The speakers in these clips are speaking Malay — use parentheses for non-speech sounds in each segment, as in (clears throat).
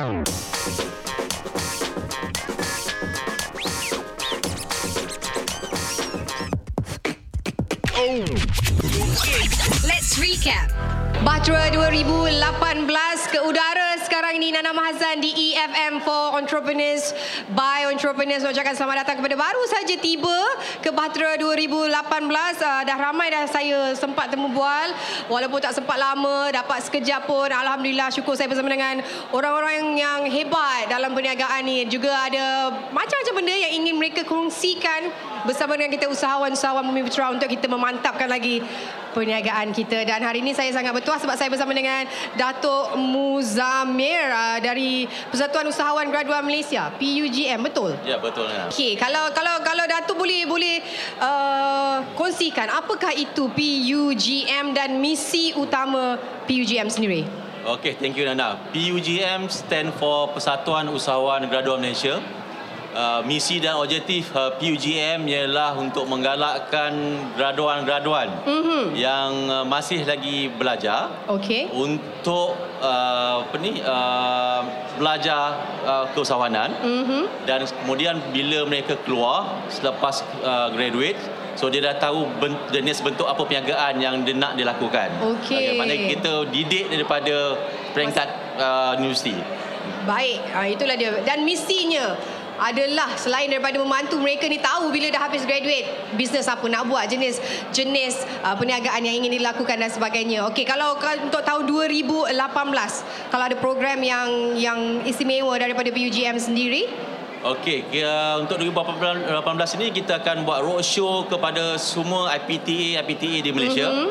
Let's recap. Bahtera 2018 ke udara sekarang ini Nana Mahazan di EFM for Entrepreneurs by Entrepreneurs. Ucapkan selamat datang kepada baru saja tiba ke Bahtera 2018 uh, dah ramai dah saya sempat temu bual. Walaupun tak sempat lama dapat sekejap pun. Alhamdulillah syukur saya bersama dengan orang-orang yang, hebat dalam perniagaan ni. Juga ada macam-macam benda yang ingin mereka kongsikan bersama dengan kita usahawan-usahawan Bumi Putra untuk kita memantapkan lagi perniagaan kita. Dan hari ini saya sangat bertuah sebab saya bersama dengan Datuk Muzamir uh, dari Persatuan Usahawan Graduan Malaysia PUGM betul Ya betul ya. Okey kalau kalau kalau Datuk boleh boleh uh, kongsikan apakah itu PUGM dan misi utama PUGM sendiri Okay, thank you Nana. PUGM stand for Persatuan Usahawan Graduan Malaysia. Uh, misi dan objektif uh, PUGM ialah untuk menggalakkan graduan-graduan mm-hmm. yang uh, masih lagi belajar Okey untuk uh, apa ni uh, belajar uh, keusahawanan Mhm. dan kemudian bila mereka keluar selepas uh, graduate so dia dah tahu jenis bentuk apa perniagaan yang dia nak dilakukan. Okey. Maknanya kita didik daripada peringkat uh, universiti. Baik, ha, itulah dia. Dan misinya adalah selain daripada membantu mereka ni tahu bila dah habis graduate bisnes apa nak buat jenis jenis uh, perniagaan yang ingin dilakukan dan sebagainya. Okey, kalau, kalau untuk tahun 2018 kalau ada program yang yang istimewa daripada PUGM sendiri Okey, untuk 2018 ini kita akan buat roadshow kepada semua IPTA IPTA di Malaysia. Mhm.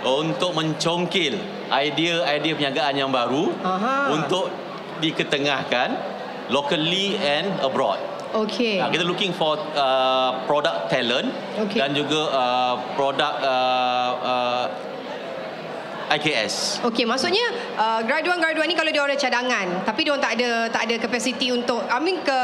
Untuk mencongkil idea-idea perniagaan yang baru Aha. untuk diketengahkan locally and abroad. Okey. Uh, kita looking for uh, product talent Okey. dan juga uh, product uh, uh, IKS. Okey, maksudnya uh, graduan-graduan ni kalau dia orang ada cadangan, tapi dia orang tak ada tak ada capacity untuk I mean ke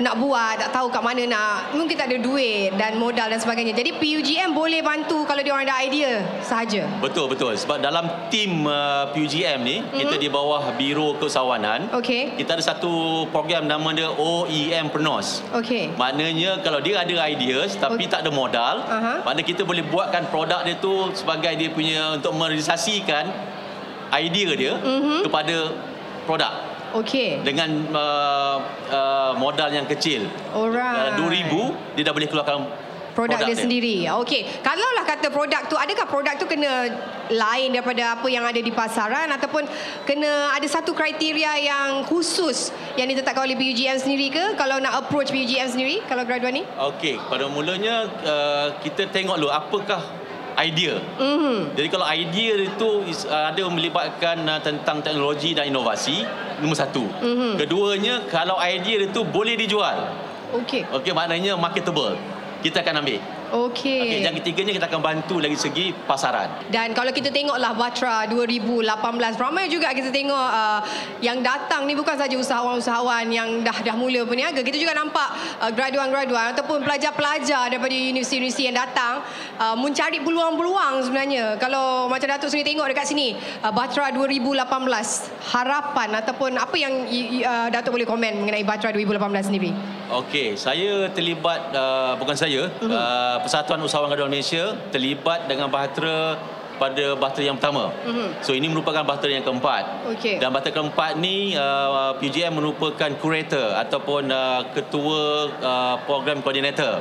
nak buat, tak tahu kat mana nak, mungkin tak ada duit dan modal dan sebagainya. Jadi PUGM boleh bantu kalau dia orang ada idea sahaja. Betul betul sebab dalam tim uh, PUGM ni mm-hmm. kita di bawah Biro Keusahawanan Okey. kita ada satu program nama dia OEM Prenos. Okey. Maknanya kalau dia ada ideas tapi Okey. tak ada modal, Aha. maknanya kita boleh buatkan produk dia tu sebagai dia punya untuk merealisasikan idea dia Mhm. mm-hmm. kepada produk Okey. dengan uh, uh, modal yang kecil. Alright. Uh, 2000 dia dah boleh keluarkan Produk, dia, sendiri. Okey. Kalaulah kata produk tu, adakah produk tu kena lain daripada apa yang ada di pasaran ataupun kena ada satu kriteria yang khusus yang ditetapkan oleh PUGM sendiri ke kalau nak approach PUGM sendiri kalau graduan ni? Okey, pada mulanya uh, kita tengok dulu apakah idea. Mhm. Jadi kalau idea itu is, uh, ada melibatkan uh, tentang teknologi dan inovasi, nombor satu. Mhm. Keduanya, kalau idea itu boleh dijual. Okey. Okey, maknanya marketable. Kita akan ambil. Okey. Okey, yang ketiganya kita akan bantu dari segi pasaran. Dan kalau kita tengoklah Batra 2018 ramai juga kita tengok uh, yang datang ni bukan saja usahawan-usahawan yang dah dah mula berniaga. Kita juga nampak uh, graduan-graduan ataupun pelajar-pelajar daripada universiti-universiti yang datang uh, mencari peluang-peluang sebenarnya. Kalau macam Datuk sendiri tengok dekat sini uh, Batra 2018 harapan ataupun apa yang uh, Datuk boleh komen mengenai Batra 2018 sendiri. Okey, saya terlibat uh, bukan saya, Mhm. uh, Persatuan Usahawan Graduan Malaysia terlibat dengan bahtera pada bahtera yang pertama. Mhm. So ini merupakan bahtera yang keempat. Okey. Dan bahtera keempat ni uh, PGM merupakan curator ataupun uh, ketua uh, program koordinator.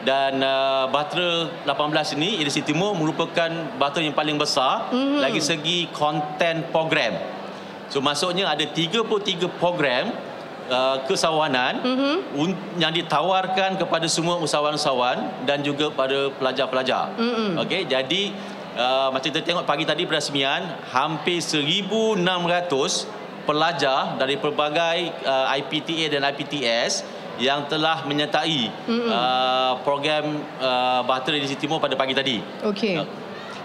Dan uh, bahtera 18 ini Edisi Timur merupakan bahtera yang paling besar Mhm. lagi segi konten program. So maksudnya ada 33 program uh, kesawanan Mhm. un- yang ditawarkan kepada semua usahawan-usahawan dan juga pada pelajar-pelajar. Mm-mm. Okey, jadi uh, macam kita tengok pagi tadi perasmian hampir 1600 pelajar dari pelbagai uh, IPTA dan IPTS yang telah menyertai uh, program uh, Bahtera di Timur pada pagi tadi. Okey.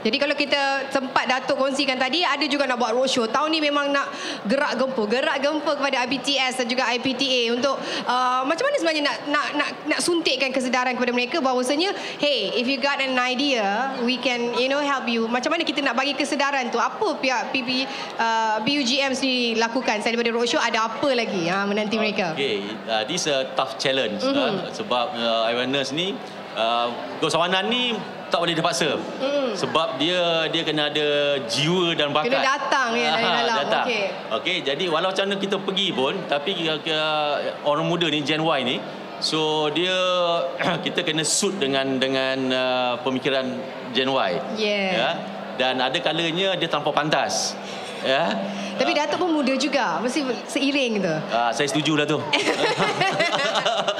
Jadi kalau kita sempat Datuk kongsikan tadi ada juga nak buat roadshow. Tahun ni memang nak gerak gempur, gerak gempur kepada IBTS dan juga IPTA untuk uh, macam mana sebenarnya nak nak nak nak suntikkan kesedaran kepada mereka bahawasanya hey, if you got an idea, we can you know help you. Macam mana kita nak bagi kesedaran tu? Apa pihak PP uh, BUGM ni lakukan selain daripada roadshow ada apa lagi ha, menanti mereka? Okay, uh, this a tough challenge mm-hmm. uh, sebab uh, awareness ni uh, keusahawanan ni tak boleh dipaksa. Mm. Sebab dia dia kena ada jiwa dan bakat. Kena datang ya dari Ah, dalam. Datang. Okey. Okey, jadi walau macam mana kita pergi pun tapi orang muda ni Gen Y ni so dia (clears throat) kita kena suit dengan dengan uh, pemikiran Gen Y. Yeah. Ya. Dan ada kalanya dia terlampau pantas. Ya. Tapi Datuk pun muda juga. Mesti seiring tu. Uh, saya setuju lah tu. (laughs) (laughs)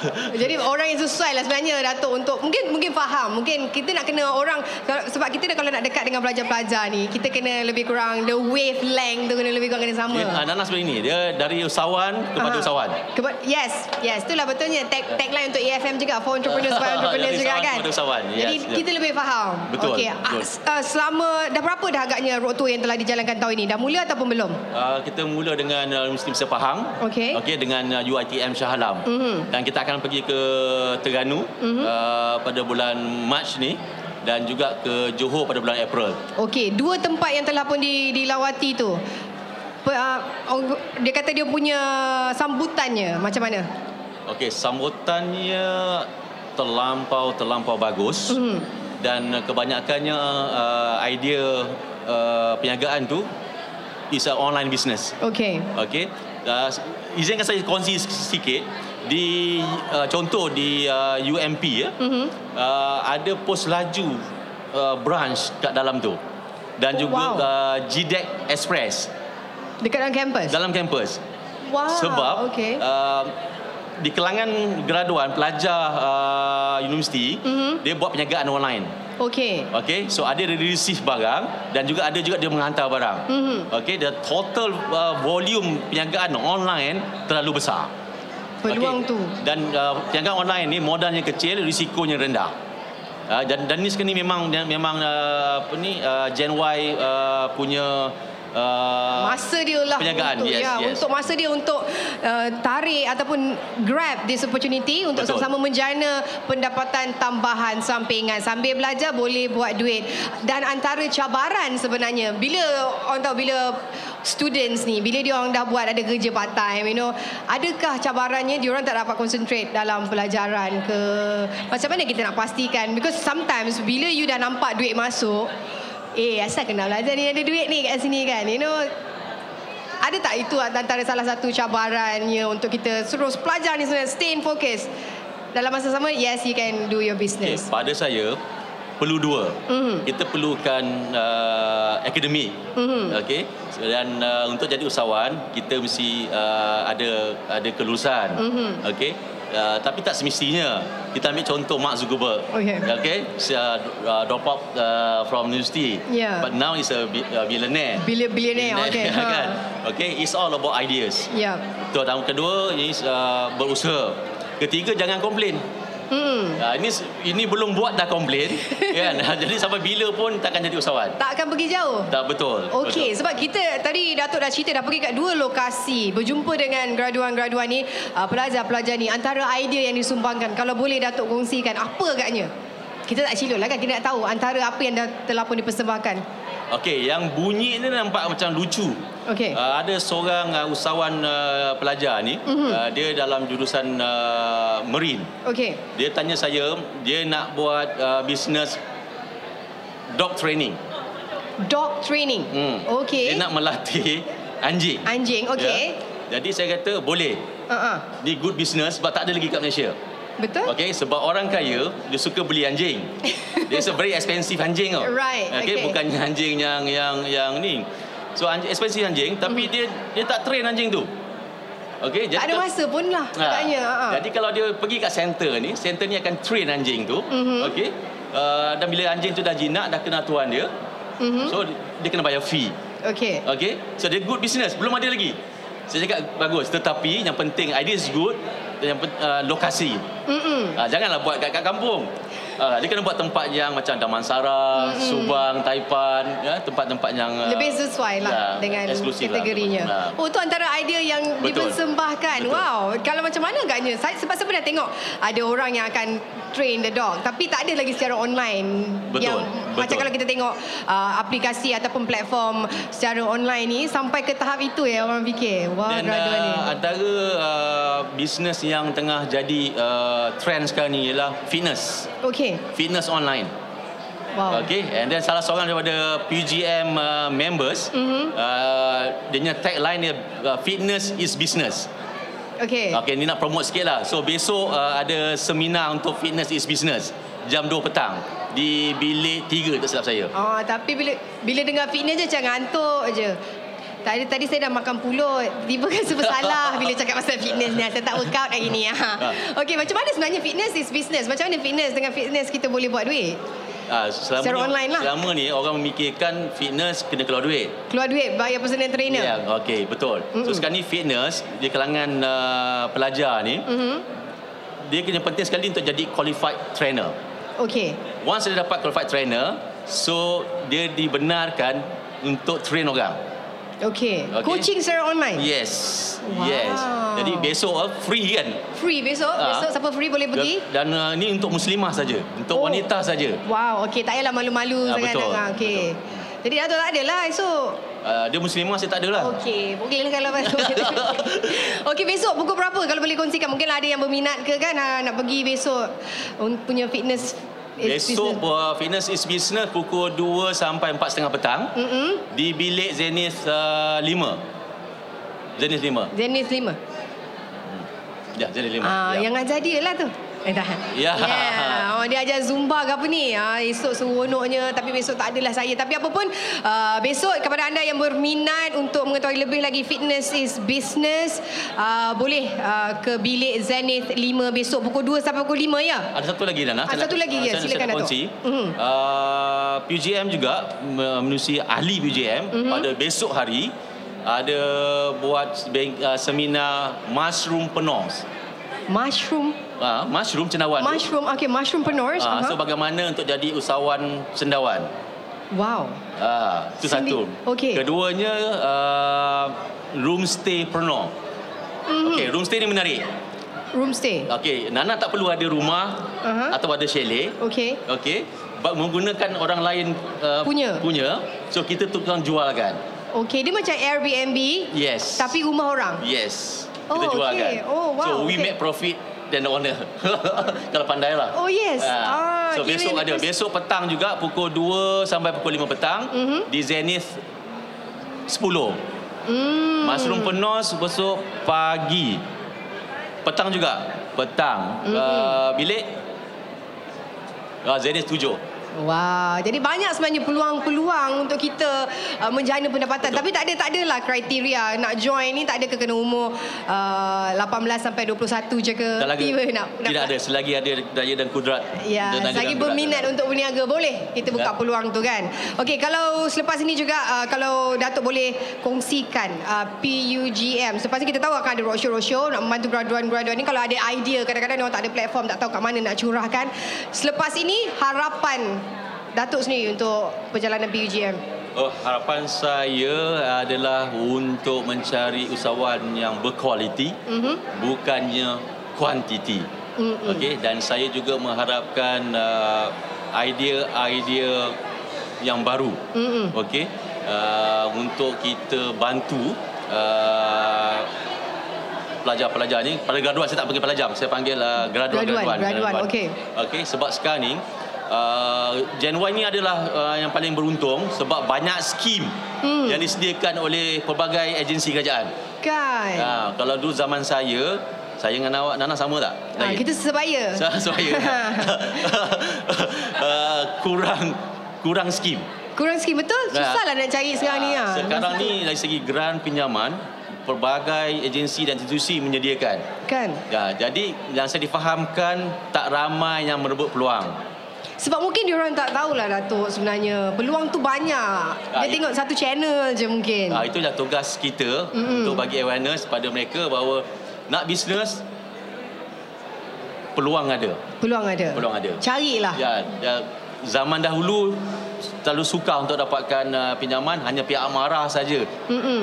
(laughs) Jadi orang yang sesuai lah sebenarnya Datuk untuk mungkin mungkin faham. Mungkin kita nak kena orang sebab kita dah kalau nak dekat dengan pelajar-pelajar ni, kita kena lebih kurang the wavelength tu kena lebih kurang kena sama. Dia, uh, Nana sebenarnya ni, dia dari usahawan kepada Aha. usahawan. Keba- yes, yes, itulah betulnya tag tagline untuk EFM juga for entrepreneurs by entrepreneurs Dari juga kan. usahawan. Yes, Jadi yeah. kita lebih faham. Betul, Okey, betul. uh, selama dah berapa dah agaknya road tour yang telah dijalankan tahun ini? Dah mula ataupun belum? Uh, kita mula dengan uh, Muslim Sepahang. Okey. Okey dengan uh, UiTM Shah Alam. Mhm. Dan kita akan pergi ke Terengganu Mhm. uh, pada bulan Mac ni dan juga ke Johor pada bulan April. Okey, dua tempat yang telah pun di, dilawati tu. Pe, uh, dia kata dia punya sambutannya macam mana? Okey, sambutannya terlampau terlampau bagus Mhm. dan kebanyakannya uh, idea uh, perniagaan tu is a online business. Okey. Okey. Uh, izinkan saya kongsi sikit di uh, contoh di uh, UMP ya. Mhm. Uh, ada pos laju uh, branch kat dalam tu. Dan Oh, juga wow. uh, GDEC Express Dekat dalam kampus? dalam kampus. Wow. Sebab okey. uh, di kalangan graduan pelajar uh, universiti Mhm. dia buat perniagaan online. Okey. Okey, so ada dia receive barang dan juga ada juga dia menghantar barang. Mhm. Okey, the total uh, volume perniagaan online terlalu besar. Peluang Okey. tu. Dan uh, perniagaan online ni modalnya kecil, risikonya rendah. Uh, dan dan ni sekarang ni memang memang uh, apa ni uh, Gen Y uh, punya uh, Masa dia lah perniagaan, untuk, yes, ya, yes. untuk masa dia untuk uh, tarik ataupun grab this opportunity untuk Betul. sama-sama menjana pendapatan tambahan sampingan sambil belajar boleh buat duit. Dan antara cabaran sebenarnya bila orang tahu bila students ni bila dia orang dah buat ada kerja part time you know adakah cabarannya dia orang tak dapat concentrate dalam pelajaran ke? Macam mana kita nak pastikan? Because sometimes bila you dah nampak duit masuk eh asal kena belajar ni ada duit ni kat sini kan you know ada tak itu antara salah satu cabarannya untuk kita terus pelajar ni sebenarnya stay in focus dalam masa sama yes you can do your Okay, business pada saya perlu dua. Mhm. Kita perlukan uh, akademik. Mhm. Okey. Dan uh, untuk jadi usahawan kita mesti uh, ada ada kelulusan. Mhm. Okey. Uh, tapi tak semestinya. Kita ambil contoh Mark Zuckerberg. Okay. Okay. Dia uh, drop out uh, from university. Yeah. But now he's a, bi- a billionaire. Bila billionaire, okay. (laughs) Kan? Okay, it's all about ideas. ya Itu dan kedua is uh, berusaha. Ketiga jangan komplain. Hmm. Uh, ini ini belum buat dah komplain (laughs) kan. (laughs) Jadi sampai bila pun takkan jadi usahawan. tak akan pergi jauh Tak betul. Okey, sebab kita tadi Datuk dah cerita dah pergi kat dua lokasi berjumpa dengan graduan-graduan ni, uh, pelajar-pelajar ni antara idea yang disumbangkan. Kalau boleh Datuk kongsikan apa agaknya? Kita tak silap lah kan kita nak tahu antara apa yang dah telah pun dipersembahkan. Okey, yang bunyi ni nampak macam lucu. Okey. Uh, ada seorang uh, usahawan uh, pelajar ni, Mhm. uh, dia dalam jurusan uh, marine. Okey. Dia tanya saya, dia nak buat uh, bisnes dog training. Dog training. Hmm. Okey. Dia nak melatih anjing. Anjing, okey. Ya. Jadi saya kata boleh. Uh-uh. Ni good business sebab tak ada lagi kat Malaysia. Betul? Okay, sebab orang kaya dia suka beli anjing. (laughs) Dia very expensive anjing tau. Right, Okay, okay. bukannya anjing yang yang yang ni. So anjing expensive anjing tapi dia dia tak train anjing tu. Okay, Tak ada masa pun lah Ha, agaknya. Uh-uh. Jadi kalau dia pergi kat center ni, center ni akan train anjing tu. Mhm. Okay. Uh, dan bila anjing tu dah jinak, dah kenal tuan dia, Mhm. so dia kena bayar fee. Okey. Okay, so dia good business. Belum ada lagi. Saya cakap bagus. Tetapi yang penting idea is good dan yang uh, lokasi. Mm-mm. Uh, janganlah buat kat, kat kampung. Uh, dia kena buat tempat yang macam Damansara, mm-hmm. Subang, Taipan, ya, tempat-tempat yang uh, Lebih sesuai lah ya, dengan eksklusif kategorinya. Lah. Oh, tu antara idea yang Betul. dipersembahkan. Betul. Wow, kalau macam mana agaknya? Saya sebab saya pernah tengok ada orang yang akan train the dog tapi tak ada lagi secara online Betul, yang betul. macam kalau kita tengok uh, aplikasi ataupun platform secara online ni sampai ke tahap itu ya orang fikir wah Dan graduan ni uh, antara uh, bisnes yang tengah jadi uh, trend sekarang ni ialah fitness. okey Fitness online. wow Okay, and then salah seorang daripada PGM uh, members, mm-hmm. uh, dia punya tagline dia uh, fitness is business. okey Okay, ni nak promote sikit lah. So besok uh, ada seminar untuk fitness is business jam 2 petang di bilik 3 tak silap saya. Oh, tapi bila bila dengar fitness je macam ngantuk je. Tadi tadi saya dah makan pulut. Tiba kan serba salah (laughs) bila cakap pasal fitness ni. Saya tak workout hari ni. Ha. Okey, macam mana sebenarnya fitness is business? Macam mana fitness dengan fitness kita boleh buat duit? Ah, selama Secara ni, online lah. Selama ni orang memikirkan fitness kena keluar duit. Keluar duit bayar personal trainer. Ya, okey, betul. Mm-hmm. So sekarang ni fitness di kalangan uh, pelajar ni, mm-hmm. dia kena penting sekali untuk jadi qualified trainer. Okey. Once dia dapat qualified trainer, so dia dibenarkan untuk train orang. Okey. Okey. Coaching secara online. Yes. Wow. Yes. Jadi besok uh, free kan? Free besok. Ah. Besok siapa free boleh pergi? Dan uh, ni untuk muslimah saja, untuk Oh. wanita saja. Wow, okey. Tak payahlah malu-malu Ah, sangat. betul. Ah, Okey. Jadi Dato' tak ada lah esok. Uh, dia muslimah saya tak ada lah. Okey, boleh lah kalau (laughs) Okey, besok pukul berapa kalau boleh kongsikan? Mungkin ada yang berminat ke kan ha, nak pergi besok punya fitness Besok uh, Fitness is Business pukul 2 sampai 4.30 petang Mm-mm. di bilik Zenith uh, 5. Zenith 5. Zenith 5. Ya, Zenith 5. Ah, ya. yang ajar dia lah tu. Eh dah. Ya. Yeah. Oh, dia ajar Zumba ke apa ni? Ah, esok seronoknya tapi besok tak adalah saya. Tapi apa pun uh, besok kepada anda yang berminat untuk mengetahui lebih lagi fitness is business uh, boleh uh, ke bilik Zenith 5 besok pukul 2 sampai pukul 5 ya. Ada satu lagi Nana. Ah, Saya satu lagi, ya, silakan, Dato'. Uh, PUGM juga menerusi ahli PUGM Mhm. pada besok hari ada buat uh, seminar mushroom penors. Mushroom Uh, mushroom cendawan. tu. Mushroom, okay, mushroompreneurs. Ah, aha. so bagaimana untuk jadi usahawan cendawan? wow. Ah, itu Sendi- satu. okey. Keduanya uh, room stay preneur. Mm-hmm. Okey, room stay ni menarik. Room stay. Okey, Nana tak perlu ada rumah Aha. atau ada chalet. Okay. Okey, ba- menggunakan orang lain uh, Punya. punya. So kita tukang jualkan. Okay, dia macam Airbnb. Yes. Tapi rumah orang. yes. Oh, kita jualkan. okey. Oh, wow, So we okey. make profit than the owner. (laughs) Kalau pandai lah. Oh, yes. Ah, so besok ada. pers- Besok petang juga pukul 2 sampai pukul 5 petang Mhm. di Zenith 10. Hmm. Mushroom penos besok pagi. Petang juga. Petang. Mhm. Uh, bilik uh, Zenith 7. Wah, jadi banyak sebenarnya peluang-peluang untuk kita uh, menjana pendapatan. Betul. Tapi tak ada tak adalah kriteria nak join ni tak ada ke kena umur uh, 18 sampai 21 je ke. Tak lagi. Tiba nak, nak Tidak ada selagi ada daya dan kudrat. Ya, dan kudrat. berminat untuk berniaga boleh kita buka Ya. peluang tu kan. Okey, kalau selepas ini juga uh, kalau Datuk boleh kongsikan uh, PUGM. Selepas ni kita tahu akan ada roadshow roadshow nak membantu graduan-graduan ni kalau ada idea kadang-kadang orang tak ada platform tak tahu kat mana nak curahkan. Selepas ini harapan Datuk sendiri untuk perjalanan PUGM. Oh, harapan saya adalah untuk mencari usahawan yang berkualiti, Mhm. bukannya kuantiti. Mm-mm. Okey, dan saya juga mengharapkan uh, idea-idea yang baru. Mm-mm. Okey, uh, untuk kita bantu uh, pelajar-pelajar ni pada graduan saya tak panggil pelajar saya panggil uh, graduan Graduan, graduan, okey. okey sebab sekarang ni uh, Gen Y ni adalah uh, yang paling beruntung sebab banyak skim Hmm. yang disediakan oleh pelbagai agensi kerajaan Kan? uh, kalau dulu zaman saya saya dengan awak Nana sama tak? Ha, kita sebaya. Sa- saya uh, kurang kurang skim Kurang skim betul? Susahlah nak cari sekarang ni. Ha. Sekarang ni dari segi geran pinjaman pelbagai agensi dan institusi menyediakan. Kan? Ya, jadi yang saya difahamkan tak ramai yang merebut peluang. Sebab mungkin diorang tak tahulah Datuk sebenarnya. Peluang tu banyak. Dia Ah, tengok satu channel je mungkin. Ah, itulah tugas kita Mm-mm. untuk bagi awareness pada mereka bahawa nak bisnes peluang ada. Peluang ada. Peluang ada. Carilah. Ya, ya zaman dahulu terlalu suka untuk dapatkan uh, pinjaman hanya pihak amarah saja.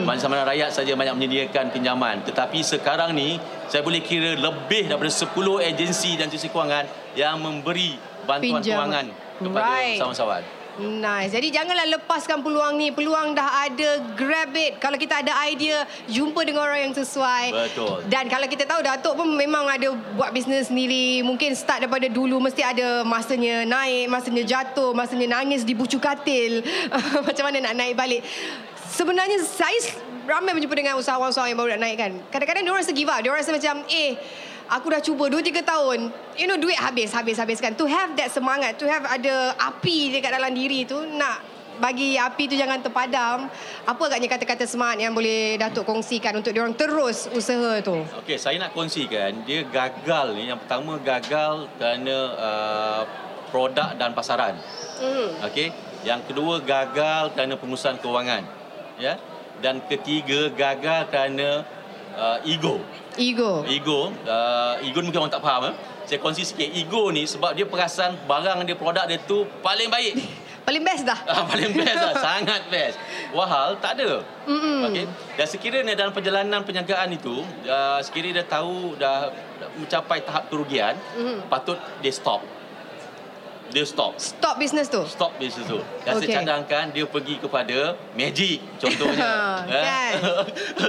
Mana mana rakyat saja banyak menyediakan pinjaman. Tetapi sekarang ni saya boleh kira lebih daripada 10 agensi dan institusi kewangan yang memberi bantuan Pinjam. kewangan kepada Right. usahawan. Nice. Jadi janganlah lepaskan peluang ni. Peluang dah ada, grab it. Kalau kita ada idea, jumpa dengan orang yang sesuai. Betul. Dan kalau kita tahu Datuk pun memang ada buat bisnes sendiri. Mungkin start daripada dulu mesti ada masanya naik, masanya jatuh, masanya nangis di bucu katil. (laughs) Macam mana nak naik balik. Sebenarnya saya ramai berjumpa dengan usahawan-usahawan yang baru nak naik kan. Kadang-kadang diorang rasa give up. Diorang rasa macam eh Aku dah cuba 2-3 tahun You know duit habis Habis-habis kan To have that semangat To have ada api dekat dalam diri tu Nak bagi api tu jangan terpadam Apa agaknya kata-kata semangat Yang boleh Datuk kongsikan Untuk diorang terus usaha tu Okey, saya nak kongsikan dia gagal ni. Yang pertama gagal kerana uh, produk dan pasaran. hmm. Okey. Yang kedua gagal kerana pengurusan kewangan. Ya. Dan ketiga gagal kerana uh, ego. Ego Ego, uh, ego mungkin orang tak faham eh. Saya kongsi sikit. Ego ni sebab dia perasan barang dia produk dia tu paling baik. (laughs) Paling best dah Ah, paling best lah. (laughs) Sangat best. Wahal tak ada. Mm-mm. Okey. Dan sekiranya dalam perjalanan penjagaan itu, uh, sekiranya dia tahu dah, dah mencapai tahap kerugian, Mhm. patut dia stop. Dia stop. Stop business tu Stop bisnes tu. Dan Okey. saya cadangkan dia pergi kepada magic contohnya. Eh? (laughs) Kan?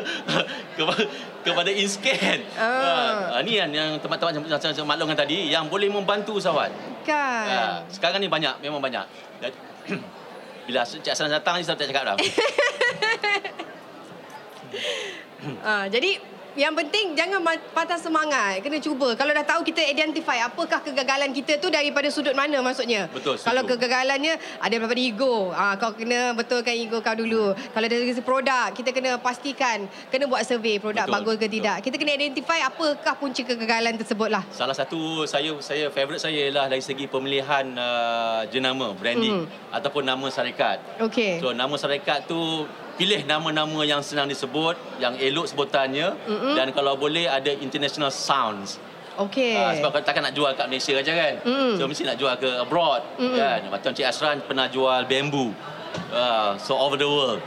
(laughs) kepada, kepada InScan. Ah. Ah, ni yang, yang teman-teman macam macam maklumkan tadi yang boleh membantu usahawan. Kan Ha, sekarang ni banyak, memang banyak. Dan, (coughs) bila Cik Hasan datang ni saya tak cakap dah. (laughs) Ah, Jadi yang penting jangan patah semangat. Kena cuba. Kalau dah tahu kita identify apakah kegagalan kita tu daripada sudut mana maksudnya. Betul, setuju. Kalau kegagalannya ada daripada ego. Ah kau kena betulkan ego kau dulu. Kalau dari segi produk, kita kena pastikan kena buat survey produk Betul, bagus ke betul. tidak. Kita kena identify apakah punca kegagalan tersebut lah. Salah satu saya saya favorite saya ialah dari segi pemilihan uh, jenama, branding Mhm. ataupun nama syarikat. Okey. So nama syarikat tu pilih nama-nama yang senang disebut, yang elok sebutannya Mm-mm. dan kalau boleh ada international sounds. Okey. Ah, sebab kalau takkan nak jual kat Malaysia aja kan. Mm. So mesti nak jual ke abroad Mm-mm. kan. Macam Cik Asran pernah jual bambu. Ah, so over the world.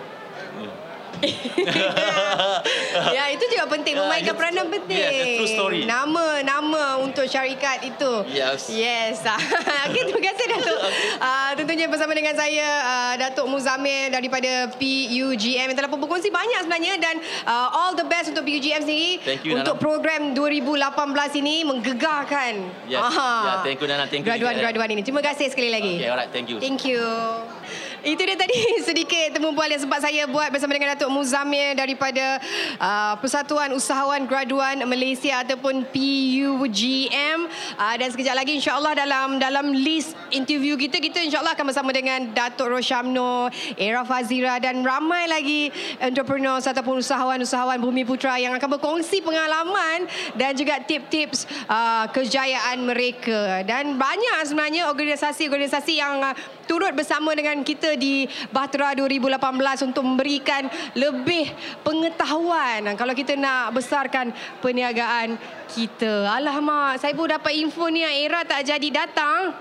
(laughs) ya itu juga penting Ah, memainkan yes. peranan penting. Yes, a true story. Nama nama untuk syarikat itu. Yes. Yes. (laughs) Okey terima kasih Datuk. (laughs) Uh, tentunya bersama dengan saya uh, Datuk Muzamil daripada PUGM yang telah pun berkongsi banyak sebenarnya dan uh, all the best untuk PUGM sendiri Thank you, untuk Nana. program 2018 ini menggegarkan. Yes. Ya, thank you, Nana. Thank you, Graduan-graduan ini. Terima kasih sekali lagi. Okay, alright, thank you. Thank you. Itu dia tadi. (laughs) Sedikit temu bual yang sempat saya buat bersama dengan Datuk Muzamil daripada uh, Persatuan Usahawan Graduan Malaysia ataupun PUGM uh, dan sekejap lagi insyaAllah dalam dalam list interview kita kita insyaAllah akan bersama dengan Datuk Roshamno, Era Fazira dan ramai lagi entrepreneurs ataupun usahawan-usahawan Bumi Putra yang akan berkongsi pengalaman dan juga tips-tips uh, kejayaan mereka. Dan banyak sebenarnya organisasi-organisasi yang uh, turut bersama dengan kita di Bahtera 2018 untuk memberikan lebih pengetahuan kalau kita nak besarkan perniagaan kita. Alamak, saya pun dapat info ni yang Era tak jadi datang.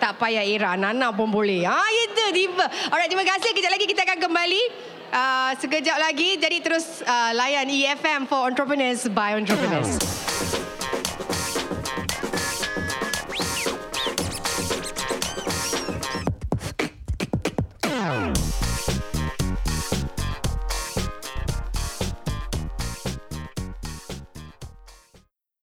Tak payah Era, Nana pun boleh. Ha, itu tiba. Alright, terima kasih. Kejap lagi kita akan kembali. Uh, sekejap lagi, jadi terus uh, layan EFM for Entrepreneurs by Entrepreneurs.